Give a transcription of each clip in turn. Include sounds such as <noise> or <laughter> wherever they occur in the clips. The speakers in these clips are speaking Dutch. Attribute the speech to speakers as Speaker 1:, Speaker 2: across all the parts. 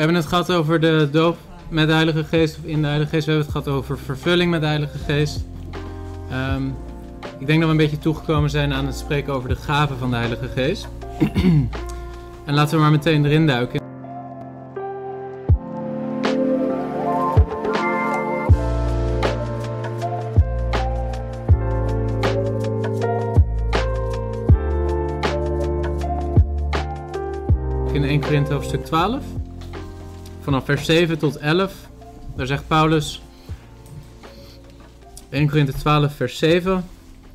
Speaker 1: hebben het gehad over de doop met de Heilige Geest of in de Heilige Geest. We hebben het gehad over vervulling met de Heilige Geest. Ehm, ik denk dat we een beetje toegekomen zijn aan het spreken over de gaven van de Heilige Geest. <clears throat> en laten we maar meteen erin duiken. In 1 Korinthe hoofdstuk 12, vanaf vers 7 tot 11, daar zegt Paulus, 1 Korinthe 12 vers 7,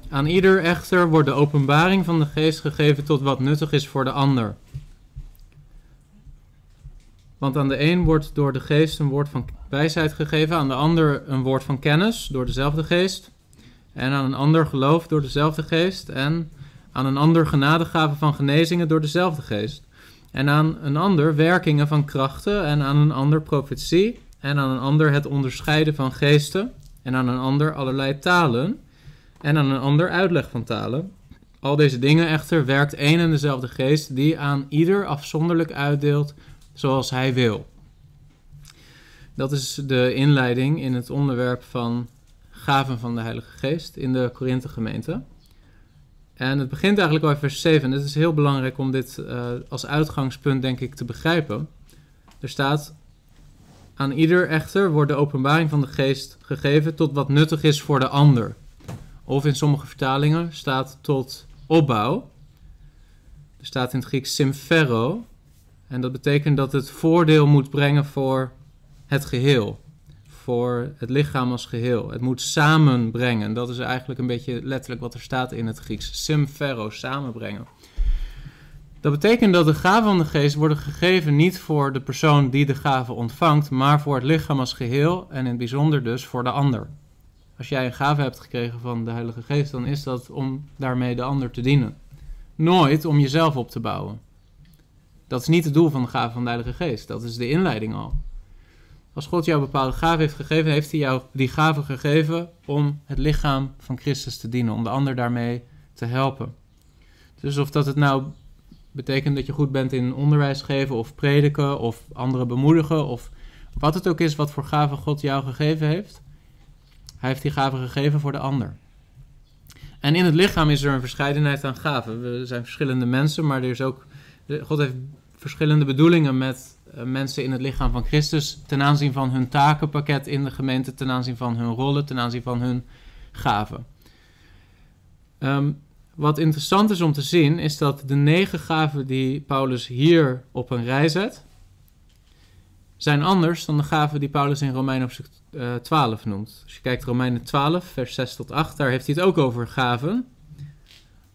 Speaker 1: aan ieder echter wordt de openbaring van de geest gegeven tot wat nuttig is voor de ander. Want aan de een wordt door de geest een woord van wijsheid gegeven, aan de ander een woord van kennis door dezelfde geest, en aan een ander geloof door dezelfde geest, en aan een ander genadegave van genezingen door dezelfde geest, en aan een ander werkingen van krachten, en aan een ander profetie, en aan een ander het onderscheiden van geesten, en aan een ander allerlei talen, en aan een ander uitleg van talen. Al deze dingen echter werkt één en dezelfde geest, die aan ieder afzonderlijk uitdeelt zoals hij wil. Dat is de inleiding in het onderwerp van gaven van de Heilige Geest in de Korinthe gemeente. En het begint eigenlijk al in vers 7. En het is heel belangrijk om dit uh, als uitgangspunt, denk ik, te begrijpen. Er staat: Aan ieder echter wordt de openbaring van de Geest gegeven tot wat nuttig is voor de ander. Of in sommige vertalingen staat tot opbouw. Er staat in het Grieks symphero. En dat betekent dat het voordeel moet brengen voor het geheel. Voor het lichaam als geheel. Het moet samenbrengen. Dat is eigenlijk een beetje letterlijk wat er staat in het Grieks. Symphero, samenbrengen. Dat betekent dat de gaven van de geest worden gegeven niet voor de persoon die de gave ontvangt, maar voor het lichaam als geheel en in het bijzonder dus voor de ander. Als jij een gave hebt gekregen van de Heilige Geest, dan is dat om daarmee de ander te dienen. Nooit om jezelf op te bouwen. Dat is niet het doel van de gave van de Heilige Geest. Dat is de inleiding al. Als God jou een bepaalde gave heeft gegeven, heeft hij jou die gave gegeven om het lichaam van Christus te dienen, om de ander daarmee te helpen. Dus of dat het nou betekent dat je goed bent in onderwijs geven of prediken of anderen bemoedigen of wat het ook is wat voor gave God jou gegeven heeft, hij heeft die gave gegeven voor de ander. En in het lichaam is er een verscheidenheid aan gaven. We zijn verschillende mensen, maar er is ook, God heeft verschillende bedoelingen met mensen in het lichaam van Christus ten aanzien van hun takenpakket in de gemeente, ten aanzien van hun rollen, ten aanzien van hun gaven. Um, wat interessant is om te zien, is dat de negen gaven die Paulus hier op een rij zet, zijn anders dan de gaven die Paulus in Romeinen hoofdstuk uh, 12 noemt. Als je kijkt Romeinen 12, vers 6 tot 8, daar heeft hij het ook over gaven.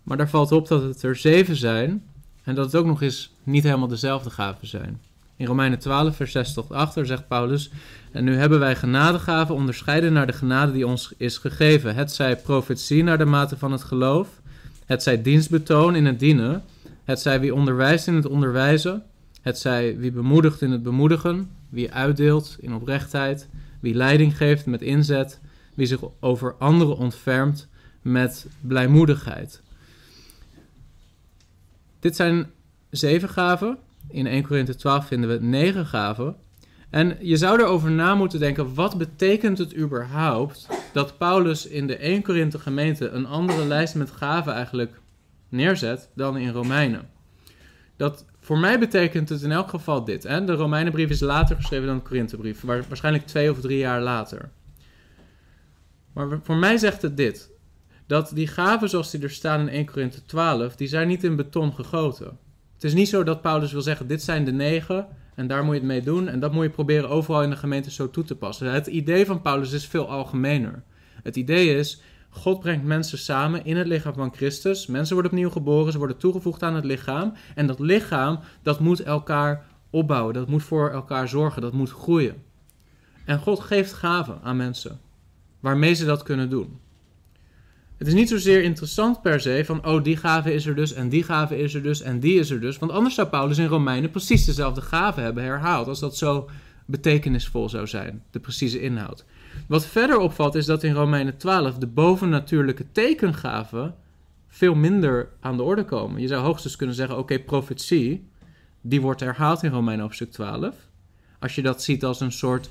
Speaker 1: Maar daar valt op dat het er zeven zijn en dat het ook nog eens niet helemaal dezelfde gaven zijn. In Romeinen 12, vers 6 tot 8, daar zegt Paulus: En nu hebben wij genadegaven onderscheiden naar de genade die ons is gegeven. Het zij profetie naar de mate van het geloof, het zij dienstbetoon in het dienen, het zij wie onderwijst in het onderwijzen, het zij wie bemoedigt in het bemoedigen, wie uitdeelt in oprechtheid, wie leiding geeft met inzet, wie zich over anderen ontfermt met blijmoedigheid. Dit zijn zeven gaven. In 1 Korinthe 12 vinden we negen gaven. En je zou erover na moeten denken, wat betekent het überhaupt dat Paulus in de 1 Korinthe gemeente een andere lijst met gaven eigenlijk neerzet dan in Romeinen? Dat voor mij betekent het in elk geval dit. De Romeinenbrief is later geschreven dan de Korinthebrief, waarschijnlijk twee of drie jaar later. Maar voor mij zegt het dit. Dat die gaven zoals die er staan in 1 Korinthe 12, die zijn niet in beton gegoten. Het is niet zo dat Paulus wil zeggen, dit zijn de negen en daar moet je het mee doen. En dat moet je proberen overal in de gemeente zo toe te passen. Het idee van Paulus is veel algemener. Het idee is, God brengt mensen samen in het lichaam van Christus. Mensen worden opnieuw geboren, ze worden toegevoegd aan het lichaam. En dat lichaam, dat moet elkaar opbouwen, dat moet voor elkaar zorgen, dat moet groeien. En God geeft gaven aan mensen, waarmee ze dat kunnen doen. Het is niet zozeer interessant per se van, oh, die gave is er dus, en die gave is er dus, en die is er dus. Want anders zou Paulus in Romeinen precies dezelfde gave hebben herhaald, als dat zo betekenisvol zou zijn, de precieze inhoud. Wat verder opvalt is dat in Romeinen 12 de bovennatuurlijke tekengaven veel minder aan de orde komen. Je zou hoogstens kunnen zeggen, oké, profetie, die wordt herhaald in Romeinen hoofdstuk 12. als je dat ziet als een soort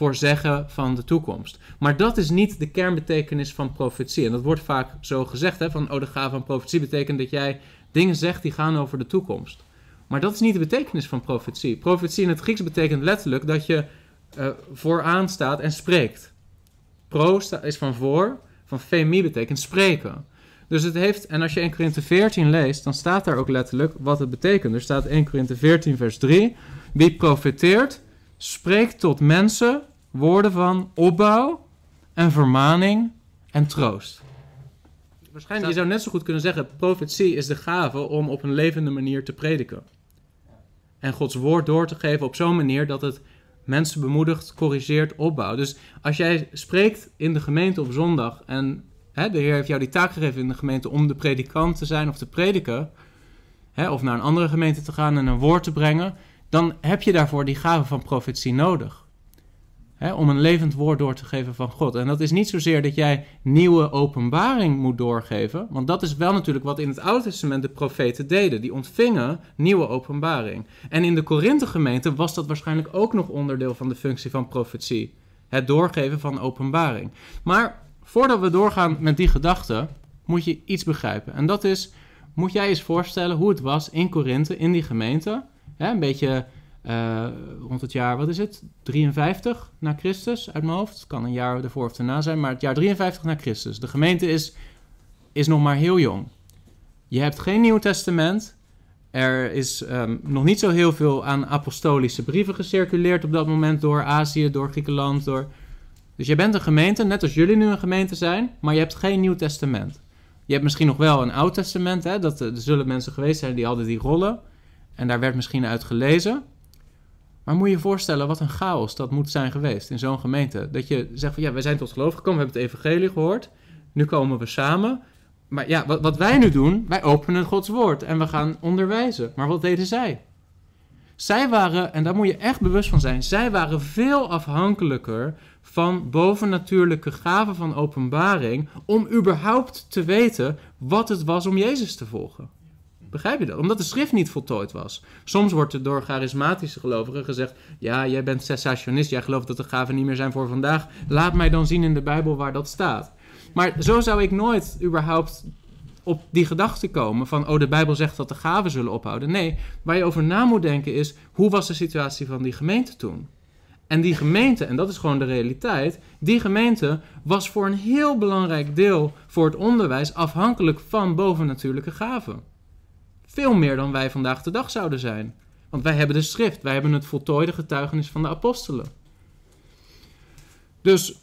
Speaker 1: voorzeggen van de toekomst. Maar dat is niet de kernbetekenis van profetie. En dat wordt vaak zo gezegd, hè, van oh, de gave van profetie betekent dat jij dingen zegt die gaan over de toekomst. Maar dat is niet de betekenis van profetie. Profetie in het Grieks betekent letterlijk dat je uh, vooraan staat en spreekt. Pro is van voor, van femi betekent spreken. Dus het heeft, en als je 1 Korinthe 14 leest, dan staat daar ook letterlijk wat het betekent. Er staat 1 Korinthe 14 vers 3. Wie profeteert, spreekt tot mensen woorden van opbouw en vermaning en troost. Waarschijnlijk, je zou net zo goed kunnen zeggen, profetie is de gave om op een levende manier te prediken. En Gods woord door te geven op zo'n manier dat het mensen bemoedigt, corrigeert, opbouwt. Dus als jij spreekt in de gemeente op zondag en hè, de Heer heeft jou die taak gegeven in de gemeente om de predikant te zijn of te prediken, hè, of naar een andere gemeente te gaan en een woord te brengen, dan heb je daarvoor die gave van profetie nodig. Hè, om een levend woord door te geven van God. En dat is niet zozeer dat jij nieuwe openbaring moet doorgeven. Want dat is wel natuurlijk wat in het Oude Testament de profeten deden. Die ontvingen nieuwe openbaring. En in de Korinthe-gemeente was dat waarschijnlijk ook nog onderdeel van de functie van profetie. Het doorgeven van openbaring. Maar voordat we doorgaan met die gedachte, moet je iets begrijpen. En dat is, moet jij eens voorstellen hoe het was in Korinthe, in die gemeente. Hè, een beetje uh, rond het jaar, wat is het? 53 na Christus uit mijn hoofd. Het kan een jaar ervoor of daarna zijn, maar het jaar 53 na Christus. De gemeente is, is nog maar heel jong. Je hebt geen Nieuw Testament. Er is um, nog niet zo heel veel aan apostolische brieven gecirculeerd op dat moment door Azië, door Griekenland. Door... Dus je bent een gemeente, net als jullie nu een gemeente zijn, maar je hebt geen Nieuw Testament. Je hebt misschien nog wel een Oud Testament, hè? Dat, er zullen mensen geweest zijn die hadden die rollen. En daar werd misschien uit gelezen. Maar moet je je voorstellen wat een chaos dat moet zijn geweest in zo'n gemeente. Dat je zegt van ja, wij zijn tot geloof gekomen, we hebben het evangelie gehoord. Nu komen we samen. Maar ja, wat, wat wij nu doen, wij openen Gods woord en we gaan onderwijzen. Maar wat deden zij? Zij waren, en daar moet je echt bewust van zijn, zij waren veel afhankelijker van bovennatuurlijke gaven van openbaring om überhaupt te weten wat het was om Jezus te volgen. Begrijp je dat? Omdat de schrift niet voltooid was. Soms wordt er door charismatische gelovigen gezegd: Ja, jij bent cessationist, jij gelooft dat de gaven niet meer zijn voor vandaag. Laat mij dan zien in de Bijbel waar dat staat. Maar zo zou ik nooit überhaupt op die gedachte komen van, oh, de Bijbel zegt dat de gaven zullen ophouden. Nee, waar je over na moet denken is, hoe was de situatie van die gemeente toen? En die gemeente, en dat is gewoon de realiteit, die gemeente was voor een heel belangrijk deel voor het onderwijs afhankelijk van bovennatuurlijke gaven. Veel meer dan wij vandaag de dag zouden zijn. Want wij hebben de schrift, wij hebben het voltooide getuigenis van de apostelen. Dus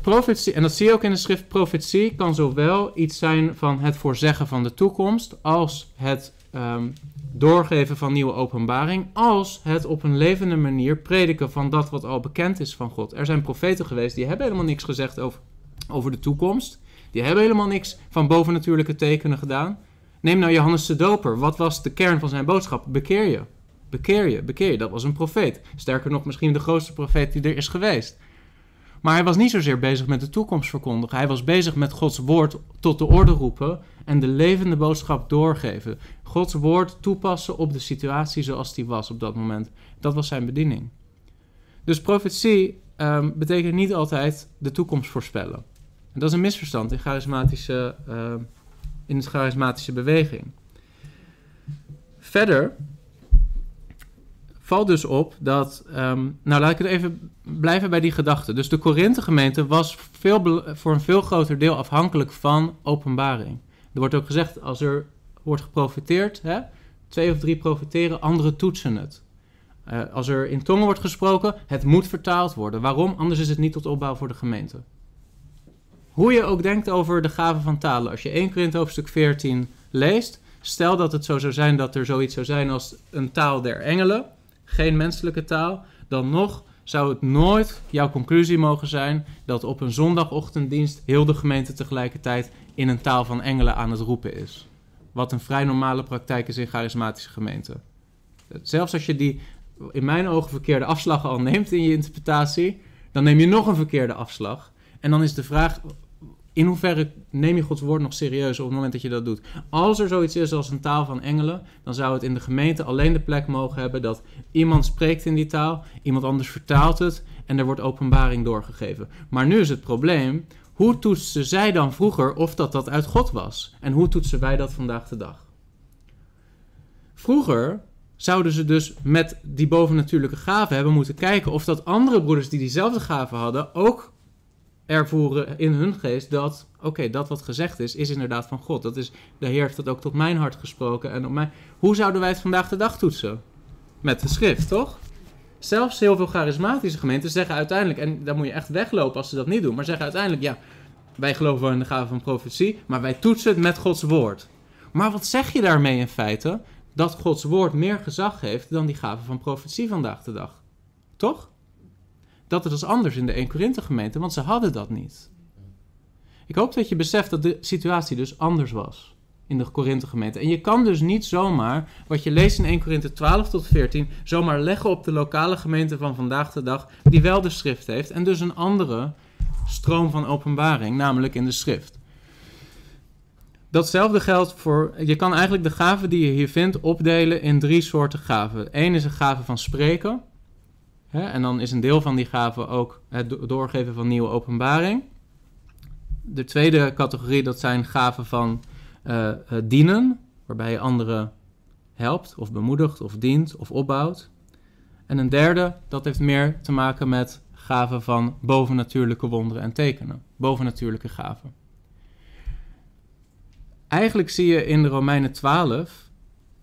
Speaker 1: profetie, en dat zie je ook in de schrift, profetie kan zowel iets zijn van het voorzeggen van de toekomst, als het um, doorgeven van nieuwe openbaring, als het op een levende manier prediken van dat wat al bekend is van God. Er zijn profeten geweest die hebben helemaal niks gezegd over, over de toekomst. Die hebben helemaal niks van bovennatuurlijke tekenen gedaan. Neem nou Johannes de Doper. Wat was de kern van zijn boodschap? Bekeer je. Bekeer je, bekeer je. Dat was een profeet. Sterker nog, misschien de grootste profeet die er is geweest. Maar hij was niet zozeer bezig met de toekomst verkondigen. Hij was bezig met Gods woord tot de orde roepen en de levende boodschap doorgeven. Gods woord toepassen op de situatie zoals die was op dat moment. Dat was zijn bediening. Dus profetie um, betekent niet altijd de toekomst voorspellen. En dat is een misverstand in charismatische uh, in de charismatische beweging. Verder valt dus op dat, um, nou laat ik het even blijven bij die gedachte. Dus de Korinthe-gemeente was veel, voor een veel groter deel afhankelijk van openbaring. Er wordt ook gezegd, als er wordt geprofiteerd, hè, twee of drie profiteren, anderen toetsen het. Uh, als er in tongen wordt gesproken, het moet vertaald worden. Waarom? Anders is het niet tot opbouw voor de gemeente. Hoe je ook denkt over de gave van talen. Als je 1 Korinthe hoofdstuk 14 leest, stel dat het zo zou zijn dat er zoiets zou zijn als een taal der engelen, geen menselijke taal, dan nog zou het nooit jouw conclusie mogen zijn dat op een zondagochtenddienst heel de gemeente tegelijkertijd in een taal van engelen aan het roepen is. Wat een vrij normale praktijk is in charismatische gemeenten. Zelfs als je die in mijn ogen verkeerde afslag al neemt in je interpretatie, dan neem je nog een verkeerde afslag. En dan is de vraag: in hoeverre neem je Gods woord nog serieus op het moment dat je dat doet? Als er zoiets is als een taal van engelen, dan zou het in de gemeente alleen de plek mogen hebben dat iemand spreekt in die taal, iemand anders vertaalt het en er wordt openbaring doorgegeven. Maar nu is het probleem, hoe toetsen zij dan vroeger of dat dat uit God was? En hoe toetsen wij dat vandaag de dag? Vroeger zouden ze dus met die bovennatuurlijke gaven hebben moeten kijken of dat andere broeders die diezelfde gaven hadden ook ervoeren in hun geest dat, oké, dat wat gezegd is, is inderdaad van God. Dat is, de Heer heeft dat ook tot mijn hart gesproken en op mij. Hoe zouden wij het vandaag de dag toetsen? Met de schrift, toch? Zelfs heel veel charismatische gemeenten zeggen uiteindelijk, en dan moet je echt weglopen als ze dat niet doen, maar zeggen uiteindelijk, ja, wij geloven in de gave van profetie, maar wij toetsen het met Gods woord. Maar wat zeg je daarmee in feite? Dat Gods woord meer gezag heeft dan die gave van profetie vandaag de dag. Toch? Dat is anders in de 1 Korinthe gemeente, want ze hadden dat niet. Ik hoop dat je beseft dat de situatie dus anders was in de Korinthe gemeente. En je kan dus niet zomaar, wat je leest in 1 Korinthe 12 tot 14, zomaar leggen op de lokale gemeente van vandaag de dag, die wel de schrift heeft en dus een andere stroom van openbaring, namelijk in de schrift. Datzelfde geldt voor, je kan eigenlijk de gaven die je hier vindt opdelen in drie soorten gaven. Eén is een gave van spreken, hè, en dan is een deel van die gave ook het doorgeven van nieuwe openbaring. De tweede categorie, dat zijn gaven van uh, dienen, waarbij je anderen helpt of bemoedigt of dient of opbouwt. En een derde, dat heeft meer te maken met gaven van bovennatuurlijke wonderen en tekenen, bovennatuurlijke gaven. Eigenlijk zie je in de Romeinen 12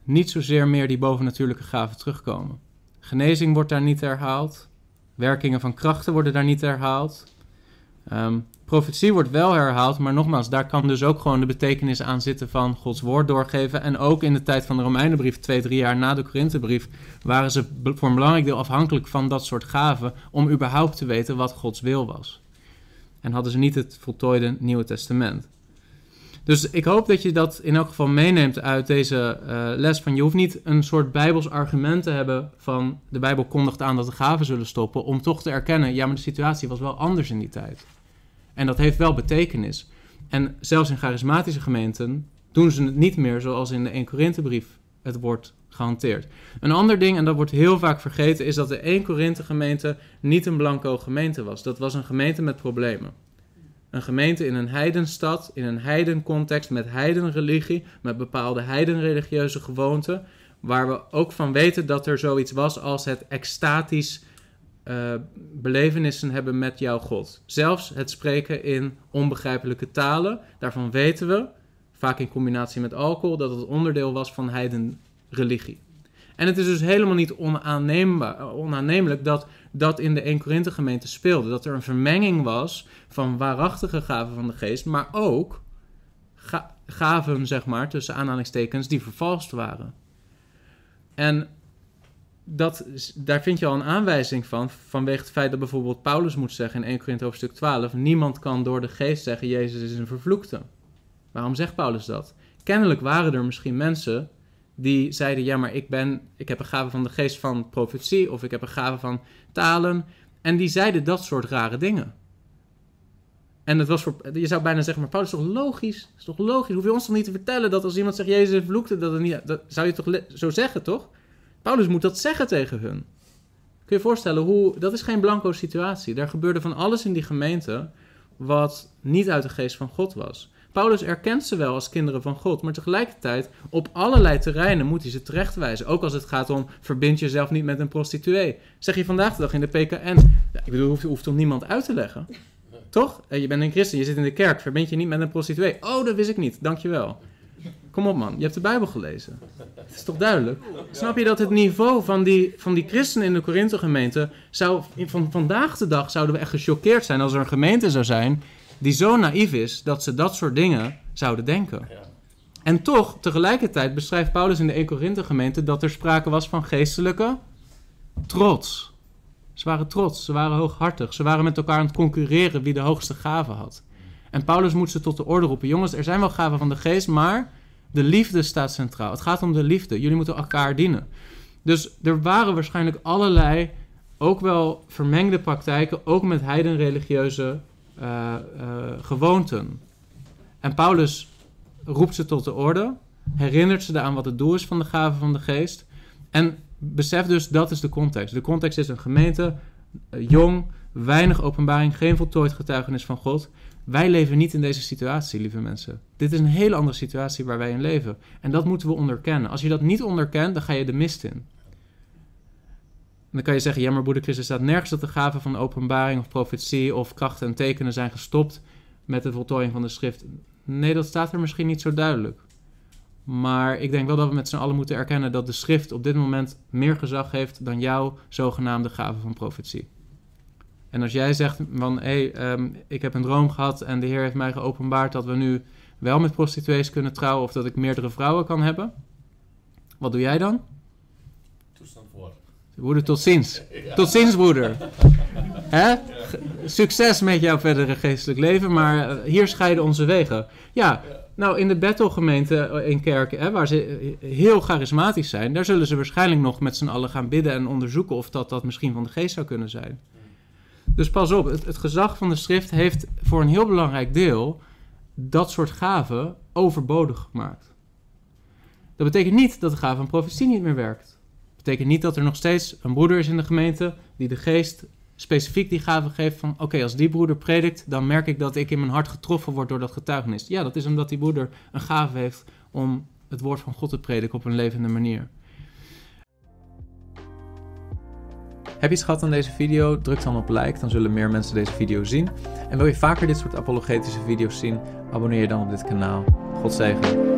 Speaker 1: niet zozeer meer die bovennatuurlijke gaven terugkomen. Genezing wordt daar niet herhaald, werkingen van krachten worden daar niet herhaald. Um, profetie wordt wel herhaald, maar nogmaals, daar kan dus ook gewoon de betekenis aan zitten van Gods woord doorgeven. En ook in de tijd van de Romeinenbrief, twee, drie jaar na de Korinthebrief, waren ze voor een belangrijk deel afhankelijk van dat soort gaven om überhaupt te weten wat Gods wil was. En hadden ze niet het voltooide Nieuwe Testament. Dus ik hoop dat je dat in elk geval meeneemt uit deze uh, les. Van je hoeft niet een soort bijbels argument te hebben van de Bijbel kondigt aan dat de gaven zullen stoppen. Om toch te erkennen, ja maar de situatie was wel anders in die tijd. En dat heeft wel betekenis. En zelfs in charismatische gemeenten doen ze het niet meer zoals in de 1 Korinthebrief het wordt gehanteerd. Een ander ding, en dat wordt heel vaak vergeten, is dat de 1 Korinthe gemeente niet een blanco gemeente was. Dat was een gemeente met problemen. Een gemeente in een heidenstad, in een heidencontext, met heidenreligie, met bepaalde heidenreligieuze gewoonten, waar we ook van weten dat er zoiets was als het extatisch uh, belevenissen hebben met jouw God. Zelfs het spreken in onbegrijpelijke talen, daarvan weten we, vaak in combinatie met alcohol, dat het onderdeel was van heidenreligie. En het is dus helemaal niet onaannemelijk dat dat in de 1 Korinthe gemeente speelde. Dat er een vermenging was van waarachtige gaven van de geest, maar ook gaven, zeg maar, tussen aanhalingstekens, die vervalst waren. En dat, daar vind je al een aanwijzing van, vanwege het feit dat bijvoorbeeld Paulus moet zeggen in 1 Korinthe hoofdstuk 12, niemand kan door de geest zeggen, Jezus is een vervloekte. Waarom zegt Paulus dat? Kennelijk waren er misschien mensen die zeiden, ja, maar ik, ben, ik heb een gave van de geest van profetie, of ik heb een gave van talen, en die zeiden dat soort rare dingen. En het was voor, je zou bijna zeggen, maar Paulus is toch logisch? is toch logisch? Hoef je ons toch niet te vertellen dat als iemand zegt Jezus vloekte, dat niet... Dat zou je toch zo zeggen, toch? Paulus moet dat zeggen tegen hun. Kun je je voorstellen hoe. Dat is geen blanco situatie. Daar gebeurde van alles in die gemeente. wat niet uit de geest van God was. Paulus erkent ze wel als kinderen van God, maar tegelijkertijd op allerlei terreinen moet hij ze terechtwijzen. Ook als het gaat om verbind jezelf niet met een prostituee. Zeg je vandaag de dag in de PKN. Ja, ik bedoel, hoeft, hoeft toch niemand uit te leggen? Toch? Je bent een christen, je zit in de kerk, verbind je niet met een prostituee. Oh, dat wist ik niet, dankjewel. Kom op man, je hebt de Bijbel gelezen. Het is toch duidelijk? Snap je dat het niveau van die, van die christenen in de Korinthe gemeente... Zou, van vandaag de dag zouden we echt gechoqueerd zijn als er een gemeente zou zijn... die zo naïef is dat ze dat soort dingen zouden denken. En toch, tegelijkertijd beschrijft Paulus in de 1 Korinthe gemeente... dat er sprake was van geestelijke trots. Ze waren trots, ze waren hooghartig. Ze waren met elkaar aan het concurreren wie de hoogste gave had. En Paulus moet ze tot de orde roepen. Jongens, er zijn wel gaven van de geest, maar de liefde staat centraal. Het gaat om de liefde. Jullie moeten elkaar dienen. Dus er waren waarschijnlijk allerlei, ook wel vermengde praktijken, ook met heidenreligieuze eh, gewoonten. En Paulus roept ze tot de orde, herinnert ze aan wat het doel is van de gave van de geest. En besef dus, dat is de context. De context is een gemeente, eh, jong, weinig openbaring, geen voltooid getuigenis van God. Wij leven niet in deze situatie, lieve mensen. Dit is een hele andere situatie waar wij in leven. En dat moeten we onderkennen. Als je dat niet onderkent, dan ga je de mist in. Dan kan je zeggen, ja maar broeder Christus staat nergens dat de gaven van openbaring of profetie of krachten en tekenen zijn gestopt met de voltooiing van de schrift. Nee, dat staat er misschien niet zo duidelijk. Maar ik denk wel dat we met z'n allen moeten erkennen dat de schrift op dit moment meer gezag heeft dan jouw zogenaamde gave van profetie. En als jij zegt van, hé, hey, ehm, ik heb een droom gehad en de Heer heeft mij geopenbaard dat we nu wel met prostituees kunnen trouwen of dat ik meerdere vrouwen kan hebben, wat doe jij dan?
Speaker 2: Toestand voor.
Speaker 1: Broeder, tot ziens. Tot ziens, broeder. Hè? Succes met jouw verdere geestelijk leven, maar eh, hier scheiden onze wegen. Ja, nou, in de Bethel-gemeente eh, in Kerken, hè, waar ze eh, heel charismatisch zijn, daar zullen ze waarschijnlijk nog met z'n allen gaan bidden en onderzoeken of dat, dat misschien van de geest zou kunnen zijn. Dus pas op, het, het gezag van de schrift heeft voor een heel belangrijk deel dat soort gaven overbodig gemaakt. Dat betekent niet dat de gave van profetie niet meer werkt. Betekent niet dat er nog steeds een broeder is in de gemeente die de geest specifiek die gave geeft van... oké, als die broeder predikt, dan merk ik dat ik in mijn hart getroffen word door dat getuigenis. Ja, dat is omdat die broeder een gave heeft om het woord van God te prediken op een levende manier. Heb je iets gehad aan deze video? Druk dan op like, dan zullen meer mensen deze video zien. En wil je vaker dit soort apologetische video's zien? Abonneer je dan op dit kanaal. God zegen.